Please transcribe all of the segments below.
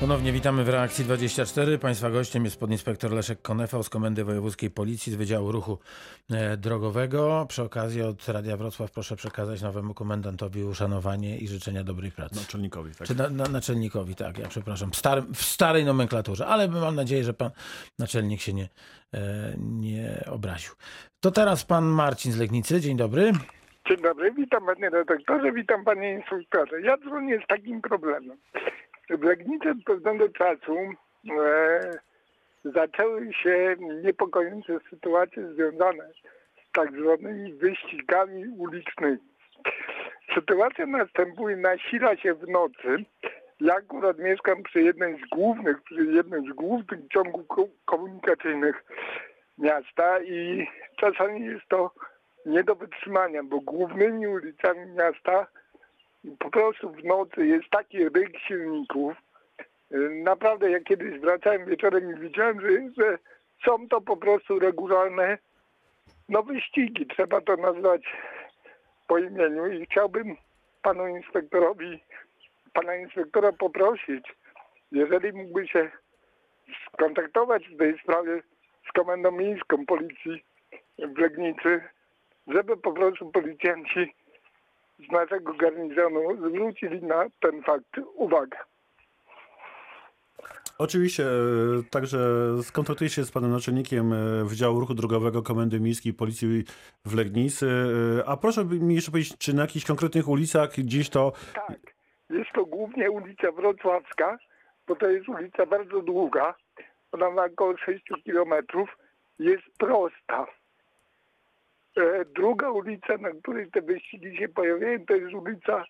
Ponownie witamy w reakcji 24. Państwa gościem jest podinspektor Leszek Konefał z Komendy Wojewódzkiej Policji z Wydziału Ruchu e, Drogowego. Przy okazji od Radia Wrocław proszę przekazać nowemu komendantowi uszanowanie i życzenia dobrej pracy. Naczelnikowi, tak. Czy na, na, naczelnikowi, tak, ja przepraszam, w, starym, w starej nomenklaturze, ale mam nadzieję, że pan naczelnik się nie, e, nie obraził. To teraz pan Marcin z Legnicy. Dzień dobry. Dzień dobry, witam panie redaktorze, witam panie instruktorze. Ja dzwonię z takim problemem. W Legnicy od pewnego czasu e, zaczęły się niepokojące sytuacje związane z tak zwanymi wyścigami ulicznymi. Sytuacja następuje, nasila się w nocy. Ja akurat mieszkam przy jednej z głównych, przy jednym z głównych ciągów ko- komunikacyjnych miasta i czasami jest to nie do wytrzymania, bo głównymi ulicami miasta po prostu w nocy jest taki ryk silników. Yy, Naprawdę, ja kiedyś wracałem wieczorem i widziałem, że, że są to po prostu regularne no wyścigi, trzeba to nazwać po imieniu i chciałbym panu inspektorowi, pana inspektora poprosić, jeżeli mógłby się skontaktować w tej sprawie z Komendą Miejską Policji w Legnicy, żeby po prostu policjanci z naszego garnizonu zwrócili na ten fakt uwagę. Oczywiście, e, także skontaktuję się z panem naczelnikiem e, Wydziału Ruchu Drogowego Komendy Miejskiej Policji w Legnicy. E, A proszę mi jeszcze powiedzieć, czy na jakichś konkretnych ulicach gdzieś to... Tak, jest to głównie ulica Wrocławska, bo to jest ulica bardzo długa. Ona ma około 6 kilometrów. Jest prosta. E, Druga ulica, na której te wyścigi się pojawiają, to jest ulica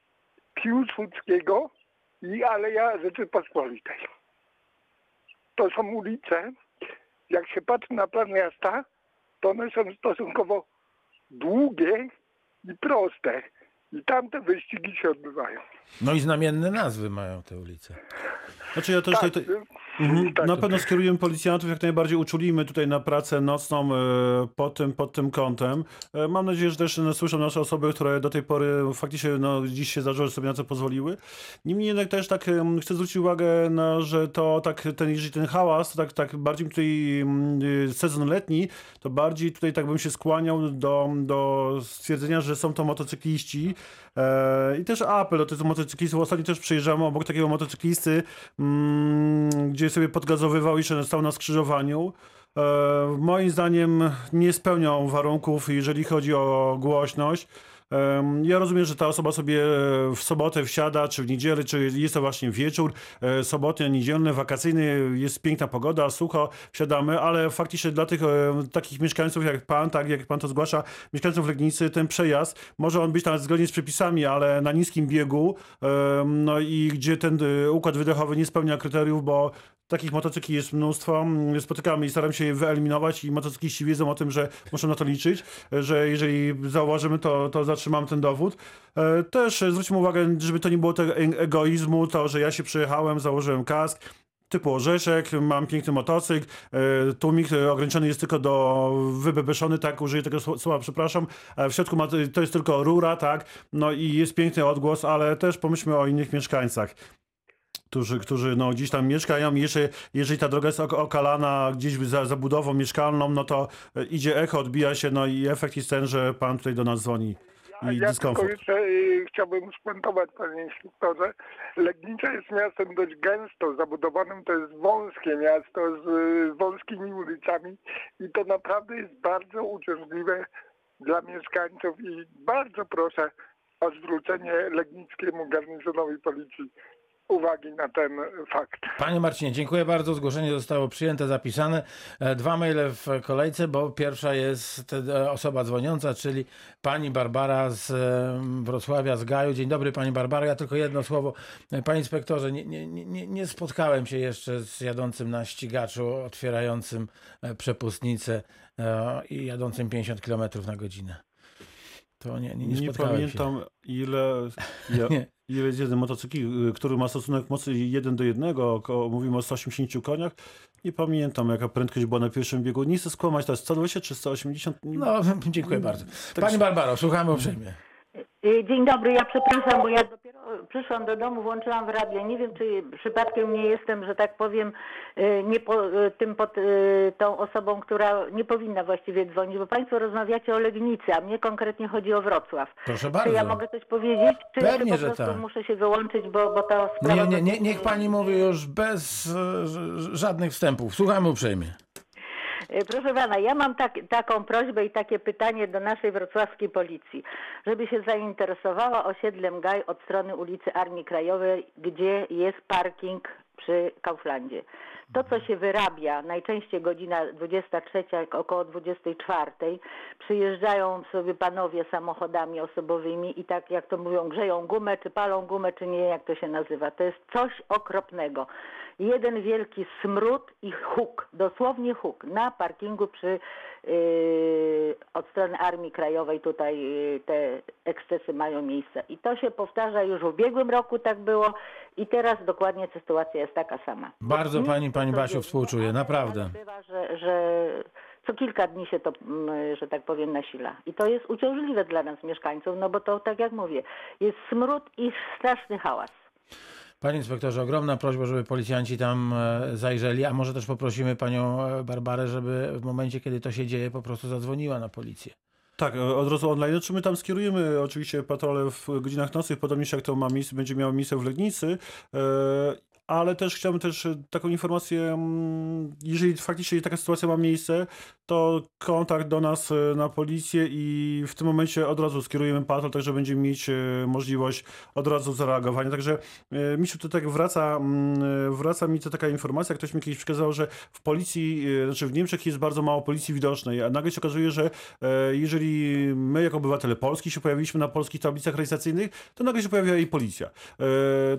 Piłsudskiego i Aleja Rzeczypospolitej. To są ulice, jak się patrzy na plan miasta, to one są stosunkowo długie i proste. I tam te wyścigi się odbywają. No i znamienne nazwy mają te ulice. Znaczy ja też Tak, tutaj... Mhm. tak. Na pewno skierujemy policjantów, jak najbardziej uczulimy tutaj na pracę nocną e, pod tym, pod tym kątem. E, Mam nadzieję, że też no, słyszą nasze osoby, które do tej pory faktycznie no, dziś się zdarzyło, że sobie na to pozwoliły. Niemniej jednak też tak chcę zwrócić uwagę, na, że to tak, ten, jeżeli ten hałas, to tak, tak bardziej tutaj mm, y, sezon letni, to bardziej tutaj tak bym się skłaniał do, do stwierdzenia, że są to motocykliści. E, I też apel do tych motocyklistów. Ostatnio też przejeżdżamy obok takiego motocyklisty, mm, gdzie sobie podgazowywał i stał na skrzyżowaniu. E, moim zdaniem nie spełniał warunków, jeżeli chodzi o głośność. Ja rozumiem, że ta osoba sobie w sobotę wsiada, czy w niedzielę, czy jest to właśnie wieczór, e, sobotni, niedzielny, wakacyjny, jest piękna pogoda, sucho, wsiadamy, ale faktycznie dla tych e, takich mieszkańców jak pan, tak jak pan to zgłasza, mieszkańców Legnicy, ten przejazd, może on być nawet zgodnie z przepisami, ale na niskim biegu, no i gdzie ten e, układ wydechowy nie spełnia kryteriów, bo Takich motocykli jest mnóstwo. Mm, Spotykamy i staram się je wyeliminować i motocykliści wiedzą o tym, że muszą na to liczyć, że jeżeli zauważymy, to, to zatrzymamy ten dowód. E, Też zwróćmy uwagę, żeby to nie było tego e- egoizmu, to, że ja się przyjechałem, założyłem kask, typu orzeszek, mam piękny motocykl, e, tłumik ograniczony jest tylko do wybebeszony, tak, użyję tego sło- słowa, przepraszam, w środku ma, to jest tylko rura, tak, no i jest piękny odgłos, ale też pomyślmy o innych mieszkańcach którzy, którzy no, gdzieś tam mieszkają. Jeszcze, jeżeli ta droga jest ok- okalana gdzieś za zabudową mieszkalną, no to e, idzie echo, odbija się, no i efekt jest ten, że pan tutaj do nas dzwoni. Ja dyskomfort. tylko jeszcze y, chciałbym spuentować, panie instruktorze. Legnica jest miastem dość gęsto zabudowanym. To jest wąskie miasto z y, wąskimi ulicami i to naprawdę jest bardzo uciążliwe dla mieszkańców i bardzo proszę o zwrócenie legnickiemu garnizonowi policji uwagi na ten fakt. Panie Marcinie, dziękuję bardzo. Zgłoszenie zostało przyjęte, zapisane. E, Dwa maile w kolejce, bo pierwsza jest e, osoba dzwoniąca, czyli pani Barbara z e, Wrocławia, z Gaju. Dzień dobry pani Barbara. Ja tylko jedno słowo. Panie inspektorze, nie, nie, nie, nie spotkałem się jeszcze z jadącym na ścigaczu, otwierającym przepustnicę i jadącym 50 km na godzinę. To nie, nie, nie, Nie spotkałem się. pamiętam, ile, ja, Nie. ile jest jeden motocykl, y, który ma stosunek mocy 1 do 1, około, mówimy o 180 koniach. Nie pamiętam, jaka prędkość była na pierwszym biegu. Nie chcę skłamać, to jest 120 czy 180? Nie- No, dziękuję bardzo. Tak Pani Barbaro, słuchamy uprzejmie. Y, Dzień dobry, ja przepraszam, bo ja przyszłam do domu, włączyłam w radio. Nie wiem, czy przypadkiem nie jestem, że tak powiem, y, nie po, y, tym pod, y, tą osobą, która nie powinna właściwie dzwonić, bo Państwo rozmawiacie o Legnicy, a mnie konkretnie chodzi o Wrocław. Proszę Czy ja bardzo. mogę coś powiedzieć? Czy, Pewnie, czy po że prostu tak. muszę się wyłączyć, bo, bo ta sprawa... Nie, nie, nie, niech pani mówi już bez e, żadnych wstępów. Słuchamy uprzejmie. E, Proszę pana, ja mam tak, taką prośbę i takie pytanie do naszej wrocławskiej policji, żeby się zainteresowała osiedlem Gaj od strony ulicy Armii Krajowej, gdzie jest parking przy Kauflandzie. To, co się wyrabia, najczęściej godzina 23, jak około 24, przyjeżdżają sobie panowie samochodami osobowymi i tak jak to mówią, grzeją gumę, czy palą gumę, czy nie, jak to się nazywa. To jest coś okropnego. Jeden wielki smród i huk, dosłownie huk, na parkingu przy yy, od strony Armii Krajowej tutaj yy, te ekscesy mają miejsce. I to się powtarza już w ubiegłym roku tak było i teraz dokładnie sytuacja jest taka sama. Bardzo Nic pani, pani Basiu, współczuję, naprawdę. Bywa, że, że co kilka dni się to, mm, że tak powiem, nasila. I to jest uciążliwe dla nas mieszkańców, no bo to, tak jak mówię, jest smród i straszny hałas. Panie inspektorze, ogromna prośba, żeby policjanci tam e, zajrzeli, a może też poprosimy panią e, Barbarę, żeby w momencie, kiedy to się dzieje, po prostu zadzwoniła na policję. Tak, e, od razu online. Czy my tam skierujemy oczywiście patrole w godzinach nocnych, podobnie jak to ma miejsce, będzie miało miejsce w Legnicy. Ale też chciałbym też e, taką informację, mm, jeżeli faktycznie taka sytuacja ma miejsce, to kontakt do nas e, na policję i w tym momencie od razu skierujemy patrol, także będziemy mieć e, możliwość od razu zareagowania. Także mi się to tak wraca, mm, wraca mi to taka informacja, ktoś mi kiedyś przekazał, że w policji, znaczy w Niemczech jest bardzo mało policji widocznej, a nagle się okazuje, że jeżeli my jako obywatele Polski się pojawiliśmy na polskich tablicach rejestracyjnych, to nagle się pojawia i policja.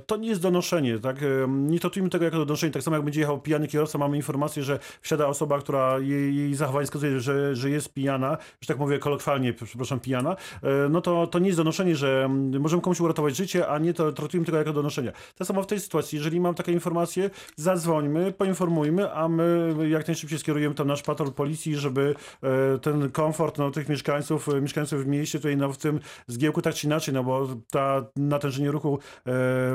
To nie jest donoszenie, tak? Nie traktujmy tego jako donoszenie. Tak samo jak będzie jechał pijany kierowca, mamy informację, że wsiada osoba, która jej, jej zachowanie wskazuje, że, że jest pijana, że tak mówię kolokwialnie, przepraszam, pijana, e, no to, to nie jest donoszenie, że mm, możemy komuś uratować życie, a nie to traktujmy tego jako donoszenia. Tak samo w tej sytuacji, jeżeli mam takie informacje, zadzwońmy, poinformujmy, a my jak najszybciej skierujemy tam nasz patrol policji, żeby e, ten komfort no, tych mieszkańców, e, mieszkańców w mieście, tutaj no, w tym zgiełku tak czy inaczej, no bo ta natężenie ruchu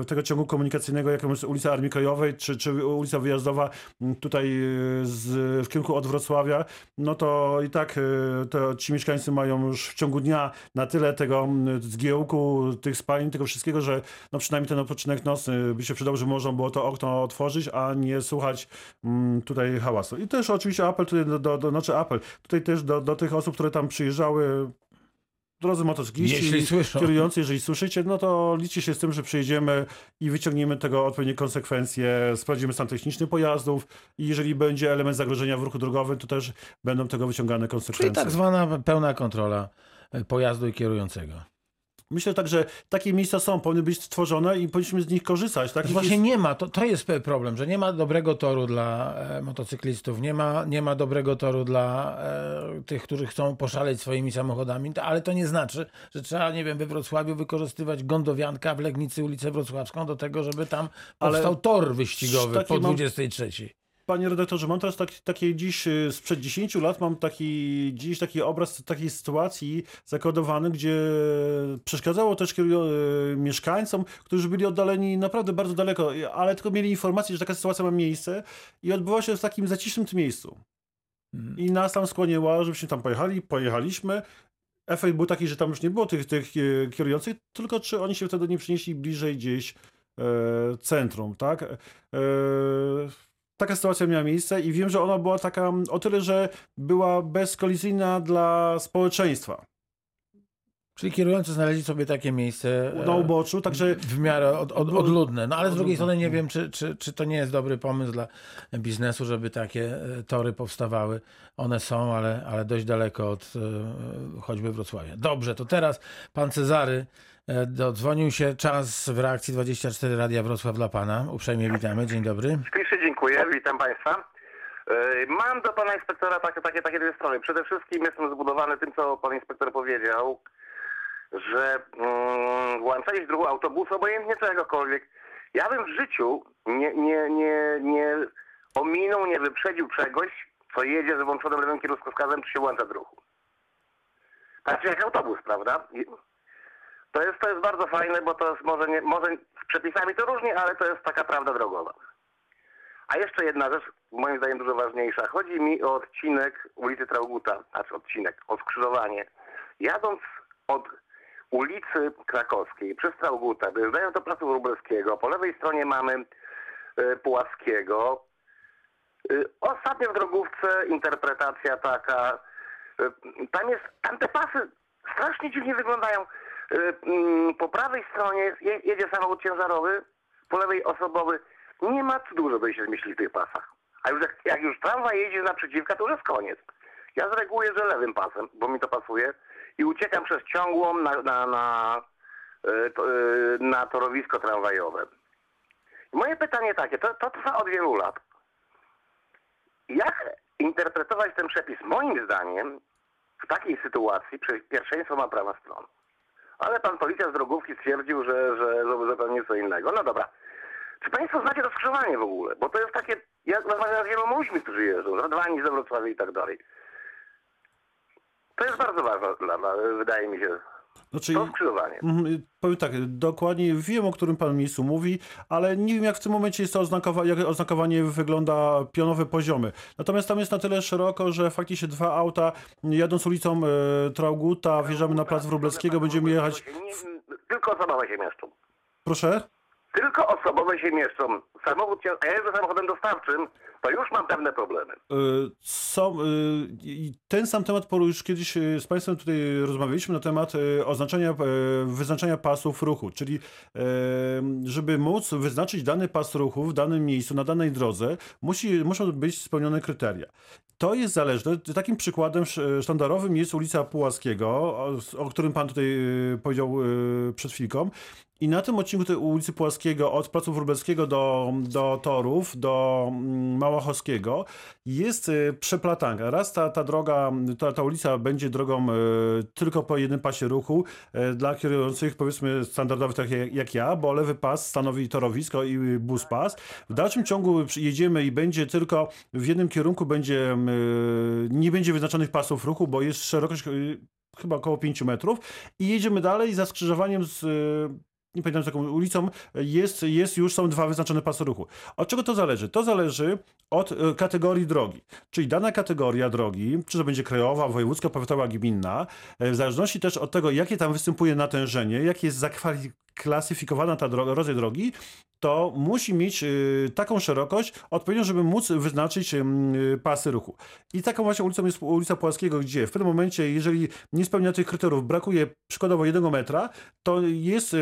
tego ciągu komunikacyjnego, jaką jest ulica Armii Krajowej, czy, czy ulica Wyjazdowa m, tutaj e, z, w kierunku od Wrocławia, no to i tak e, to ci mieszkańcy mają już w ciągu dnia na tyle tego m, zgiełku, tych spalin, tego wszystkiego, że no przynajmniej ten odpoczynek nocny by się przydał, że można było to okno otworzyć, a nie słuchać mm, tutaj hałasu. I też oczywiście apel tutaj do, do, do znaczy apel, tutaj też do, do tych osób, które tam przyjeżdżały, drodzy motocykliści, Jeśli słyszą. kierujący, jeżeli słyszycie, no to liczcie się z tym, że przyjedziemy i wyciągniemy tego odpowiednie konsekwencje, sprawdzimy stan techniczny pojazdów i jeżeli będzie element zagrożenia w ruchu drogowym, to też będą tego wyciągane Czyli konsekwencje. tak zwana pełna kontrola pojazdu i kierującego. Myślę tak, że takie miejsca są, powinny być stworzone i powinniśmy z nich korzystać. Tak? Właśnie nie ma, to, to jest problem, że nie ma dobrego toru dla e, motocyklistów, nie ma, nie ma dobrego toru dla e, tych, którzy chcą poszaleć swoimi samochodami, ale to nie znaczy, że trzeba, nie wiem, we Wrocławiu wykorzystywać Gondowianka, w Legnicy ulicę Wrocławską do tego, żeby tam Ale powstał tor wyścigowy po mam- 23. Panie redaktorze, mam teraz tak, takie dziś, y, sprzed 10 lat mam taki, dziś taki obraz takiej sytuacji zakodowany, gdzie przeszkadzało też y, mieszkańcom, którzy byli oddaleni naprawdę bardzo daleko, y, ale tylko mieli informację, że taka sytuacja ma miejsce i odbyła się w takim zacisznym tym miejscu. Mhm. I nas tam skłoniła, żebyśmy tam pojechali, pojechaliśmy. Efekt był taki, że tam już nie było tych, tych kierujących, tylko czy oni się wtedy nie przenieśli bliżej gdzieś e, centrum, tak? E, taka sytuacja miała miejsce i wiem, że ona była taka o tyle, że była bezkolizyjna dla społeczeństwa. Czyli kierujący znaleźli sobie takie miejsce e, Na uboczu, także w miarę od, od, odludne. No ale z drugiej strony nie wiem, czy, czy, czy to nie jest dobry pomysł dla biznesu, żeby takie e, tory powstawały. One są, ale, ale dość daleko od e, choćby Wrocławia. Dobrze, to teraz pan Cezary dodzwonił się. Czas w reakcji 24 Radia Wrocław dla pana. Uprzejmie witamy. Dzień dobry. Ślicznie dziękuję, witam Państwa. Yy, Mam do Pana Inspektora takie, takie, takie dwie strony. Przede wszystkim jestem zbudowany tym, co Pan Inspektor powiedział, że mm, włączanie się druhu autobusu, obojętnie czegokolwiek. Ja bym w życiu nie, nie, nie, nie ominął, nie wyprzedził czegoś, co jedzie z włączonym lewym kierunkowskazem, czy się włącza druhu. Znaczy jak autobus, prawda? To jest, to jest bardzo fajne, bo to jest może, nie, może z przepisami to różnie, ale to jest taka prawda drogowa. A jeszcze jedna rzecz, moim zdaniem dużo ważniejsza. Chodzi mi o odcinek ulicy Trauguta, znaczy odcinek, o skrzyżowanie. Jadąc od ulicy Krakowskiej przez Trauguta, wyjeżdżając do Placu Wróbelskiego, po lewej stronie mamy e, Puławskiego. E, Ostatnio w drogówce interpretacja taka, e, tam jest, tam te pasy strasznie dziwnie wyglądają. E, mm, Po prawej stronie je- jedzie samochód ciężarowy, po lewej osobowy. Nie ma cudu, żeby się zmieścili w tych pasach. A już jak, jak już tramwaj jedzie naprzeciwka, to już jest koniec. Ja z reguły jeżdżę lewym pasem, bo mi to pasuje i uciekam przez ciągłą na, na, na, to, e, na torowisko tramwajowe. Moje pytanie takie, to, to trwa od wielu lat. Jak interpretować ten przepis? Moim zdaniem w takiej sytuacji pierwszeństwo ma prawa stron. Ale pan policja z drogówki stwierdził, że, że, zupełnie co innego. No dobra. Czy państwo znacie to skrzyżowanie w ogóle? Bo to jest takie, ja rozmawiam z wieloma ludźmi, którzy jeżdżą, z Radwani, ze Wrocławia i tak dalej. To jest bardzo ważne, dla, wydaje mi się, Znaczy, to skrzyżowanie. Mhm, Powiem tak, dokładnie wiem, o którym pan miejscu mówi, ale nie wiem, jak w tym momencie jest to oznakowa- jak oznakowanie wygląda pionowe poziomy. Natomiast tam jest na tyle szeroko, że faktycznie dwa auta jadąc ulicą e, Trauguta, wjeżdżamy na plac Wróblewskiego, będziemy jechać... Nie, tylko osobowe się mieszczą. Proszę? Tylko osobowe się mieszczą. Samochód, a ja samochodem dostawczym, to już mam pewne problemy. E, i ten sam temat już kiedyś e, z Państwem tutaj rozmawialiśmy na temat oznaczenia, wyznaczania pasów ruchu, czyli żeby móc wyznaczyć dany pas ruchu w danym miejscu, na danej drodze, musi, muszą być spełnione kryteria. To jest zależne. Takim przykładem sz- sztandarowym jest ulica Pułaskiego, o, którym Pan tutaj powiedział przed chwilką. I na tym odcinku tej ulicy Płaskiego od Placu Wróbelskiego do, do Torów, do mm, Małachowskiego jest y, przeplatanka. Raz ta, ta droga, ta, ta ulica będzie drogą y, tylko po jednym pasie ruchu y, dla kierujących powiedzmy standardowych tak jak, jak ja, bo lewy pas stanowi torowisko i bus pas. W dalszym ciągu jedziemy i będzie tylko w jednym kierunku będzie, y, nie będzie wyznaczonych pasów ruchu, bo jest szerokość chyba około 5 metrów i jedziemy dalej za skrzyżowaniem z nie pamiętam z jaką ulicą, jest, jest już są dwa wyznaczone pasy ruchu. Od czego to zależy? To zależy od e, kategorii drogi. Czyli dana kategoria drogi, czy to będzie krajowa, wojewódzka, powiatowa, gminna, e, w zależności też od tego, jakie tam występuje natężenie, jak jest zakwalifikowana ta droga, rodzaj drogi, to musi mieć y, taką szerokość odpowiednią, żeby móc wyznaczyć pasy ruchu. I taką właśnie ulicą jest ulica Płaskiego, gdzie w pewnym momencie, jeżeli nie spełnia tych kryteriów, brakuje przykładowo jednego metra, to jest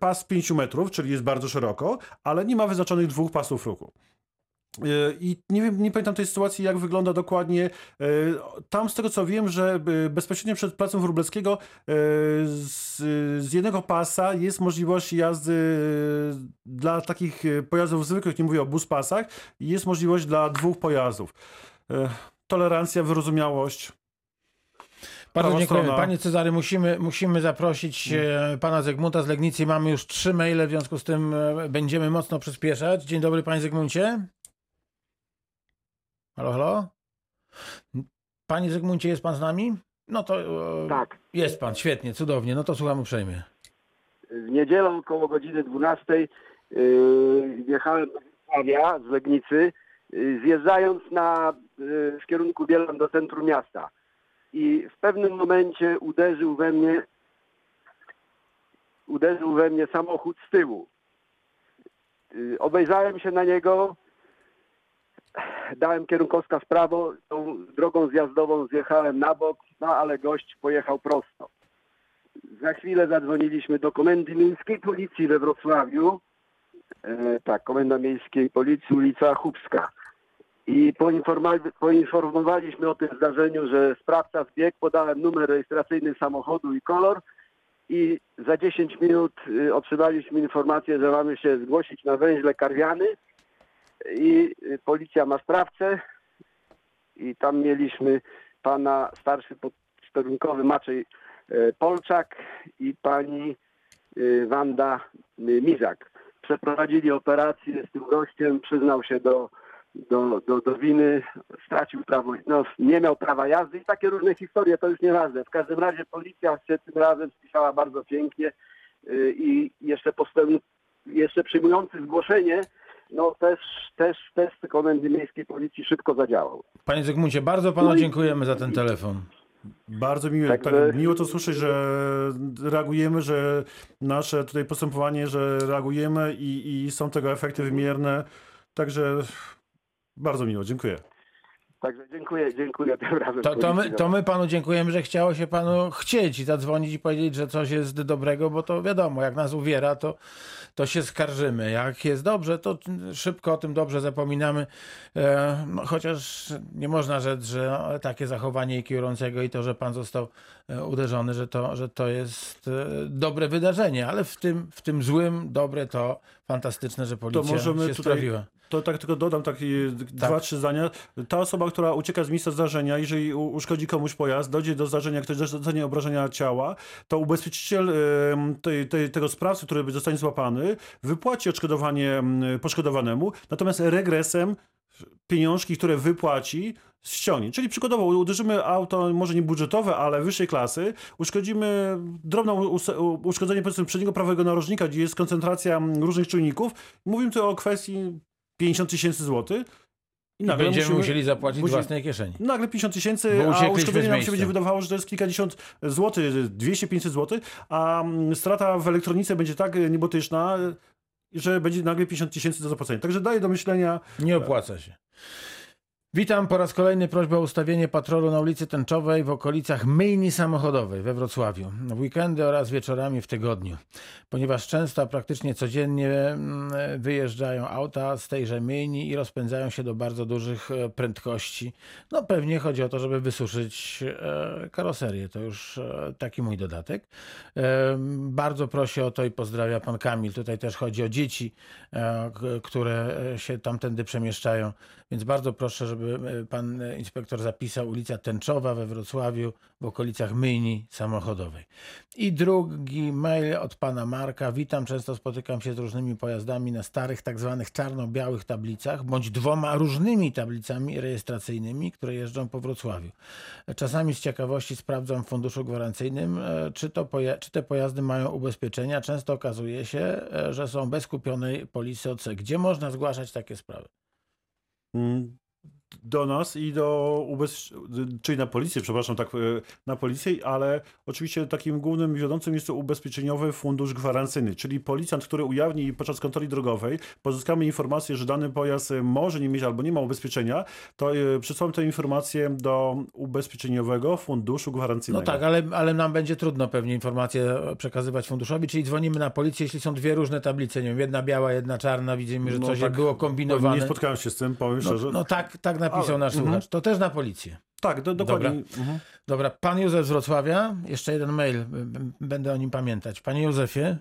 pas 5 metrów, czyli jest bardzo szeroko, ale nie ma wyznaczonych dwóch pasów ruchu. I nie wiem, nie pamiętam tej sytuacji, jak wygląda dokładnie. Y, Tam z tego co wiem, że y, bezpośrednio przed placem Wróblewskiego y, z, z jednego pasa jest możliwość jazdy dla takich pojazdów zwykłych, nie mówię o bus pasach, jest możliwość dla dwóch pojazdów. Tolerancja, wyrozumiałość. Bardzo dziękujemy. Panie Cezary, musimy, musimy zaprosić e, pana Zygmunta z Legnicy. Mamy już trzy maile, w związku z tym e, będziemy mocno przyspieszać. Dzień dobry, panie Zygmuncie. Halo, halo? Panie Zygmuncie, jest pan z nami? No to e, Tak. jest pan, świetnie, cudownie. No to słucham uprzejmie. W niedzielę około godziny 12 yy, wjechałem do Wrocławia z Legnicy, yy, zjeżdżając na, yy, w kierunku Bielan do centrum miasta. I w pewnym momencie uderzył we mnie uderzył we mnie samochód z tyłu. Yy, obejrzałem się na niego, dałem kierunkowskaz w prawo, tą drogą zjazdową zjechałem na bok, no ale gość pojechał prosto. Za chwilę zadzwoniliśmy do Komendy Miejskiej Policji we Wrocławiu. E, tak, Komenda Miejskiej Policji, ulica Chubska. I poinformowaliśmy o tym zdarzeniu, że sprawca zbiegł, podałem numer rejestracyjny samochodu i kolor i za 10 minut y, otrzymaliśmy informację, że mamy się zgłosić na węźle Karwiany i y, policja ma sprawcę i tam mieliśmy pana starszy podsterunkowy Maciej e, Polczak i pani e, Wanda Mizak. Przeprowadzili operację z tym gościem, przyznał się do do, do, do winy, stracił prawo, no, nie miał prawa jazdy i takie różne historie, to już nieważne. W każdym razie policja się tym razem spisała bardzo pięknie y, i jeszcze postęp, jeszcze przyjmujący zgłoszenie, no też, też, też z komendy miejskiej policji szybko zadziałał. Panie Zygmuncie, bardzo panu dziękujemy za ten telefon. Bardzo miło, Także- tak, miło to słyszeć, że reagujemy, że nasze tutaj postępowanie, że reagujemy i, i są tego efekty wymierne. Także bardzo miło, dziękuję. Także dziękuję, dziękuję tym razem. To, to, my, policji. to my panu dziękujemy, że chciało się panu chcieć i zadzwonić i powiedzieć, że coś jest dobrego, bo to wiadomo, jak nas uwiera, to, to się skarżymy. Jak jest dobrze, to szybko o tym dobrze zapominamy. E, no, chociaż nie można rzec, że takie zachowanie i kierującego i to, że pan został e, uderzony, że to, że to jest e, dobre wydarzenie, ale w tym, w tym złym, dobre to fantastyczne, że policja możemy się tutaj- sprawiła. To tak tylko dodam takie dwa, trzy zdania. Ta osoba, która ucieka z miejsca zdarzenia, jeżeli uszkodzi komuś pojazd, dojdzie do zdarzenia, ktoś dostanie obrażenia ciała, to ubezpieczyciel tej, tej, tego sprawcy, który zostanie złapany, wypłaci odszkodowanie em, poszkodowanemu, natomiast regresem pieniążki, które wypłaci, ściągnie. Czyli przykładowo uderzymy auto, może nie budżetowe, ale wyższej klasy, uszkodzimy drobne uszkodzenie powiedzmy przedniego prawego narożnika, gdzie jest koncentracja różnych czujników. Mówimy tu o kwestii 50 tysięcy złotych. I I nagle będziemy musimy- musieli zapłacić musi- własnej kieszeni. Nagle 50 tysięcy, a uszkodzenie nam się będzie wydawało, że to jest kilkadziesiąt złotych, 200-500 złotych, a mm, strata w elektronice będzie tak niebotyczna, że będzie nagle 50 tysięcy do zapłacenia. Także daje do myślenia, Nie opłaca się. Witam po raz kolejny prośbę o ustawienie patrolu na ulicy Tęczowej w okolicach myjni samochodowej we Wrocławiu. W weekendy oraz wieczorami w tygodniu. Ponieważ często, praktycznie codziennie mm, wyjeżdżają auta z tejże myjni i rozpędzają się do bardzo dużych e, prędkości. No pewnie chodzi o to, żeby wysuszyć e, karoserię. To już e, taki mój dodatek. Bardzo proszę o to i pozdrawia pan Kamil. Tutaj też chodzi o dzieci, które się tamtędy przemieszczają. Więc bardzo proszę, żeby e, pan e, inspektor zapisał ulica Tęczowa we Wrocławiu w okolicach myjni samochodowej. I drugi mail od pana Marka. Witam, często spotykam się z różnymi pojazdami na starych, tak zwanych czarno-białych tablicach, bądź dwoma różnymi tablicami rejestracyjnymi, które jeżdżą po Wrocławiu. Czasami z ciekawości sprawdzam w funduszu gwarancyjnym, e, czy, to czy te pojazdy mają ubezpieczenia. Często okazuje się, że są bez kupionej polisy OC. Gdzie można zgłaszać takie sprawy? Mm, do nas i do ubez... czyli na policję, przepraszam, tak, e, na policję, ale oczywiście takim głównym wiodącym jest to ubezpieczeniowy fundusz gwarancyjny, czyli policjant, który ujawni podczas kontroli drogowej, pozyskamy informację, że dany pojazd e, może nie mieć albo nie ma ubezpieczenia, to e, przesyłamy tę informację do ubezpieczeniowego funduszu No gwarancyjnego. tak, ale, ale nam będzie trudno pewnie informacje przekazywać funduszowi, czyli dzwonimy na policję, jeśli są dwie różne tablice, nie wiem, jedna biała, jedna czarna, widzimy, że No coś tak, było kombinowane. Nie spotkałem się z tym, powiem No, szczerze. no tak, tak napisał Ale- nasz mhm. słuchacz. To też na policję. tak, do, dokładnie. Mhm. Dobra, pan Józef z Wrocławia, jeszcze jeden mail, b- b- będę o nim pamiętać. Panie Józefie,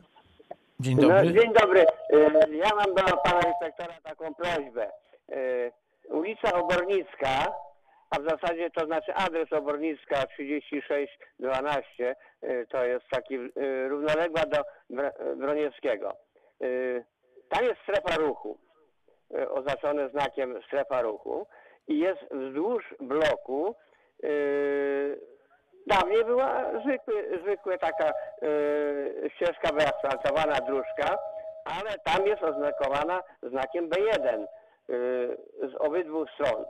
dzień No, dobry. dzień dobry. E, Ja mam do pana inspektora taką prośbę. E, Ulica Obornicka, a w zasadzie to znaczy adres Obornicka 3612, e, to jest taki równoległa do. E, Tam jest strefa ruchu, oznaczone znakiem strefa ruchu i jest wzdłuż bloku Dawniej była zwykły, zwykła taka e, ścieżka wyasfaltowana dróżka, ale tam jest oznakowana znakiem B1 e, z obydwu stron.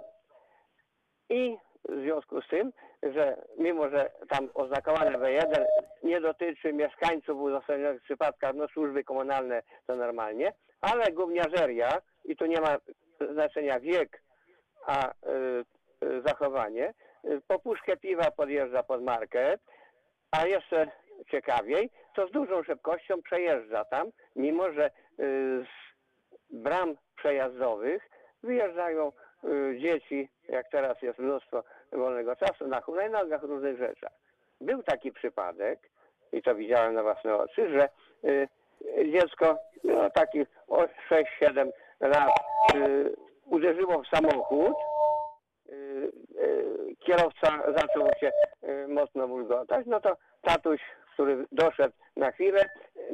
I w związku z tym, że mimo, że tam oznakowane B1 nie dotyczy mieszkańców uzasadnionych przypadkach, no służby komunalne to normalnie, ale gówniarzeria, i tu nie ma znaczenia wiek, a y, y, zachowanie, y, po puszkę piwa podjeżdża pod market, a jeszcze ciekawiej, to z dużą szybkością przejeżdża tam, mimo że z bram przejazdowych wyjeżdżają dzieci, jak teraz jest mnóstwo wolnego czasu, na hulajnogach, różnych rzeczach. Był taki przypadek, i to widziałem na własne oczy, że dziecko, no, taki o 6-7 lat, uderzyło w samochód, y, y, kierowca zaczął się y, mocno bulgotać, no to tatuś, który doszedł na chwilę,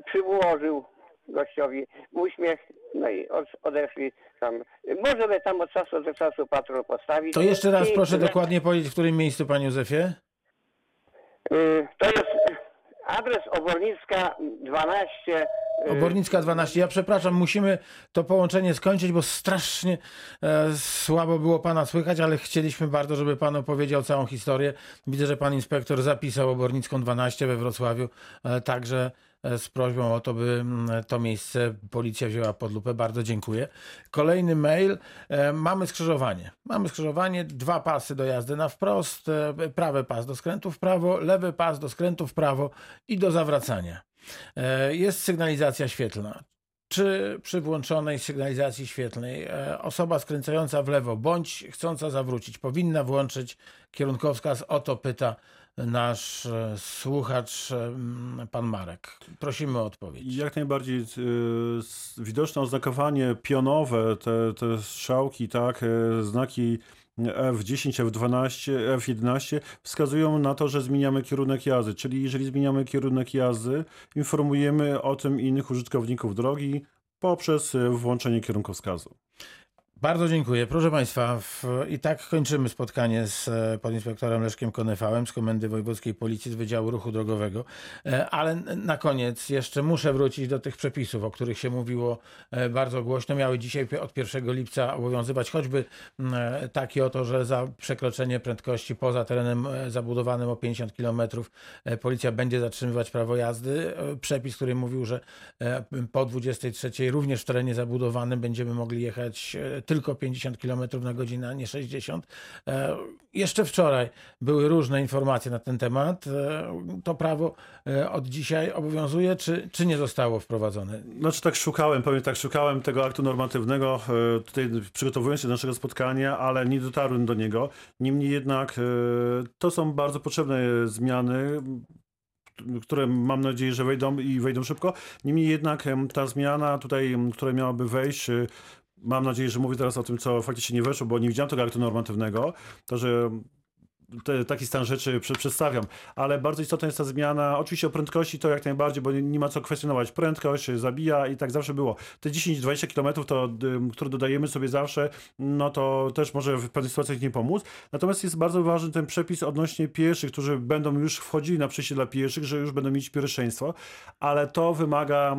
przyłożył gościowi uśmiech, no i od, odeszli tam. Może by tam od czasu do czasu patrol postawić. To jeszcze raz I- proszę dokładnie powiedzieć, w którym miejscu, panie Józefie? To jest adres Obornicka 12. y, Obornicka 12. Ja przepraszam, musimy to połączenie skończyć, bo strasznie e, słabo było pana słychać, ale chcieliśmy bardzo, żeby pan opowiedział całą historię. Widzę, że pan inspektor zapisał Obornicką 12 we Wrocławiu, e, także z prośbą o to, by mm, to miejsce policja wzięła pod lupę. Bardzo dziękuję. Kolejny mail. E, Mamy skrzyżowanie. Mamy skrzyżowanie, dwa pasy do jazdy na wprost, e, prawy pas do skrętu w prawo, lewy pas do skrętu w prawo i do zawracania. E, Jest sygnalizacja świetlna. Czy przy włączonej sygnalizacji świetlnej e, osoba skręcająca w lewo bądź chcąca zawrócić powinna włączyć kierunkowskaz? O to pyta nasz e, słuchacz, e, pan Marek. Prosimy o odpowiedź. Jak najbardziej s- widoczne oznakowanie pionowe, te, te strzałki, tak, znaki F10, F12, F11 wskazują na to, że zmieniamy kierunek jazdy. Czyli jeżeli zmieniamy kierunek jazdy, informujemy o tym innych użytkowników drogi poprzez włączenie kierunkowskazu. Bardzo dziękuję. Proszę Państwa, w, i tak kończymy spotkanie z e, podinspektorem Leszkiem Konefałem z Komendy Wojewódzkiej Policji z Wydziału Ruchu Drogowego. E, Ale na koniec jeszcze muszę wrócić do tych przepisów, o których się mówiło e, bardzo głośno. Miały dzisiaj od 1 lipca obowiązywać choćby m, e, taki oto, że za przekroczenie prędkości poza terenem zabudowanym o 50 km policja będzie zatrzymywać prawo jazdy. Przepis, który mówił, że po 23 również w terenie zabudowanym będziemy mogli jechać tylko 50 km na godzinę, a nie 60. E, Jeszcze wczoraj były różne informacje na ten temat. E, To prawo e, od dzisiaj obowiązuje, czy, czy nie zostało wprowadzone? Znaczy tak szukałem, powiem tak, szukałem tego aktu normatywnego tutaj przygotowując się do naszego spotkania, ale nie dotarłem do niego. Niemniej jednak to są bardzo potrzebne zmiany, które mam nadzieję, że wejdą i wejdą szybko. Niemniej jednak ta zmiana tutaj, która miałaby wejść, mam nadzieję, że mówię teraz o tym, co faktycznie nie weszło, bo nie widziałem tego aktu normatywnego, to że te, taki stan rzeczy prze- przedstawiam. Ale bardzo istotna jest ta zmiana. Oczywiście o prędkości to jak najbardziej, bo nie, nie ma co kwestionować. Prędkość zabija i tak zawsze było. Te 10-20 km, to, które dodajemy sobie zawsze, no to też może w pewnych sytuacjach nie pomóc. Natomiast jest bardzo ważny ten przepis odnośnie pieszych, którzy będą już wchodzili na przejście dla pieszych, że już będą mieć pierwszeństwo, ale to wymaga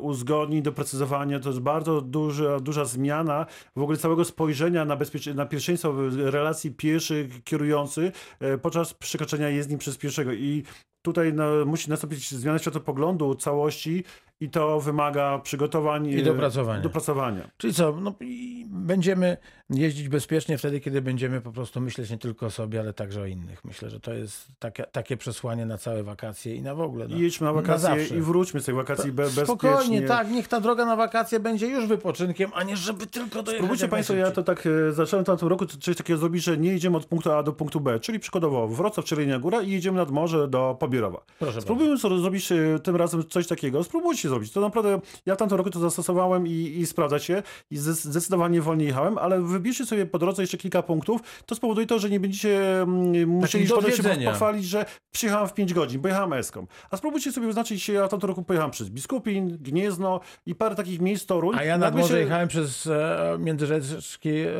uzgodnień, doprecyzowania. To jest bardzo duża, duża zmiana w ogóle całego spojrzenia na, na pierwszeństwo relacji pieszych kierujący e, podczas przekroczenia jezdni przez pieszego. I tutaj no, musi nastąpić zmiana światopoglądu całości i to wymaga przygotowań I e, dopracowania. dopracowania. Czyli co, no, i będziemy jeździć bezpiecznie wtedy, kiedy będziemy po prostu myśleć nie tylko o sobie, ale także o innych. Myślę, że to jest takie, takie przesłanie na całe wakacje i na w ogóle. I jedźmy na wakacje zawsze. i wróćmy z tych wakacji be, bezpiecznie. Spokojnie, tak, niech ta droga na wakacje będzie już wypoczynkiem, a nie żeby tylko dojechać. Spróbujcie Państwo, ja to tak e, zacząłem w tamtym roku coś takiego zrobić, że nie jedziemy od punktu A do punktu B, czyli przykładowo Wrocław czy Jelenia Góra i jedziemy nad morze do Pobierowa. Proszę Spróbujmy sobie zrobić e, tym razem coś takiego. Spróbujcie zrobić. To naprawdę, ja w tamtym roku to zastosowałem i, i sprawdza się i zdecydowanie wolniej jechałem, ale wybierzcie sobie po drodze jeszcze kilka punktów. To spowoduje to, że nie będziecie mm, musieli potem się pochwalić, że przyjechałem w 5 godzin, bo jechałem eską. A spróbujcie sobie wyznaczyć, ja w tamtym roku pojechałem przez Biskupin, Gniezno i parę takich miejsc Toruń. A ja nad morze się- jechałem przez e, Międzyrzecki, e,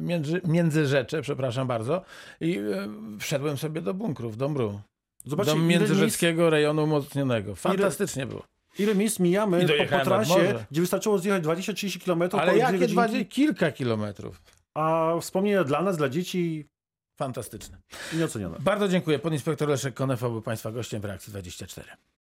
między, Międzyrzecze, przepraszam bardzo, i e, wszedłem sobie do bunkrów, do Mru. Zobaczcie, do ile miejsc- Międzyrzeckiego rejonu umocnionego. Fantastycznie było. Ile miejsc mijamy po, po trasie, gdzie wystarczyło zjechać 20-30 km Ale jakie godzinki, 20, kilka kilometrów. a wspomnienia dla nas, dla dzieci Fantastyczne. nieocenione. Bardzo dziękuję. Podinspektor Leszek Konefa był Państwa gościem w Reakcji 24.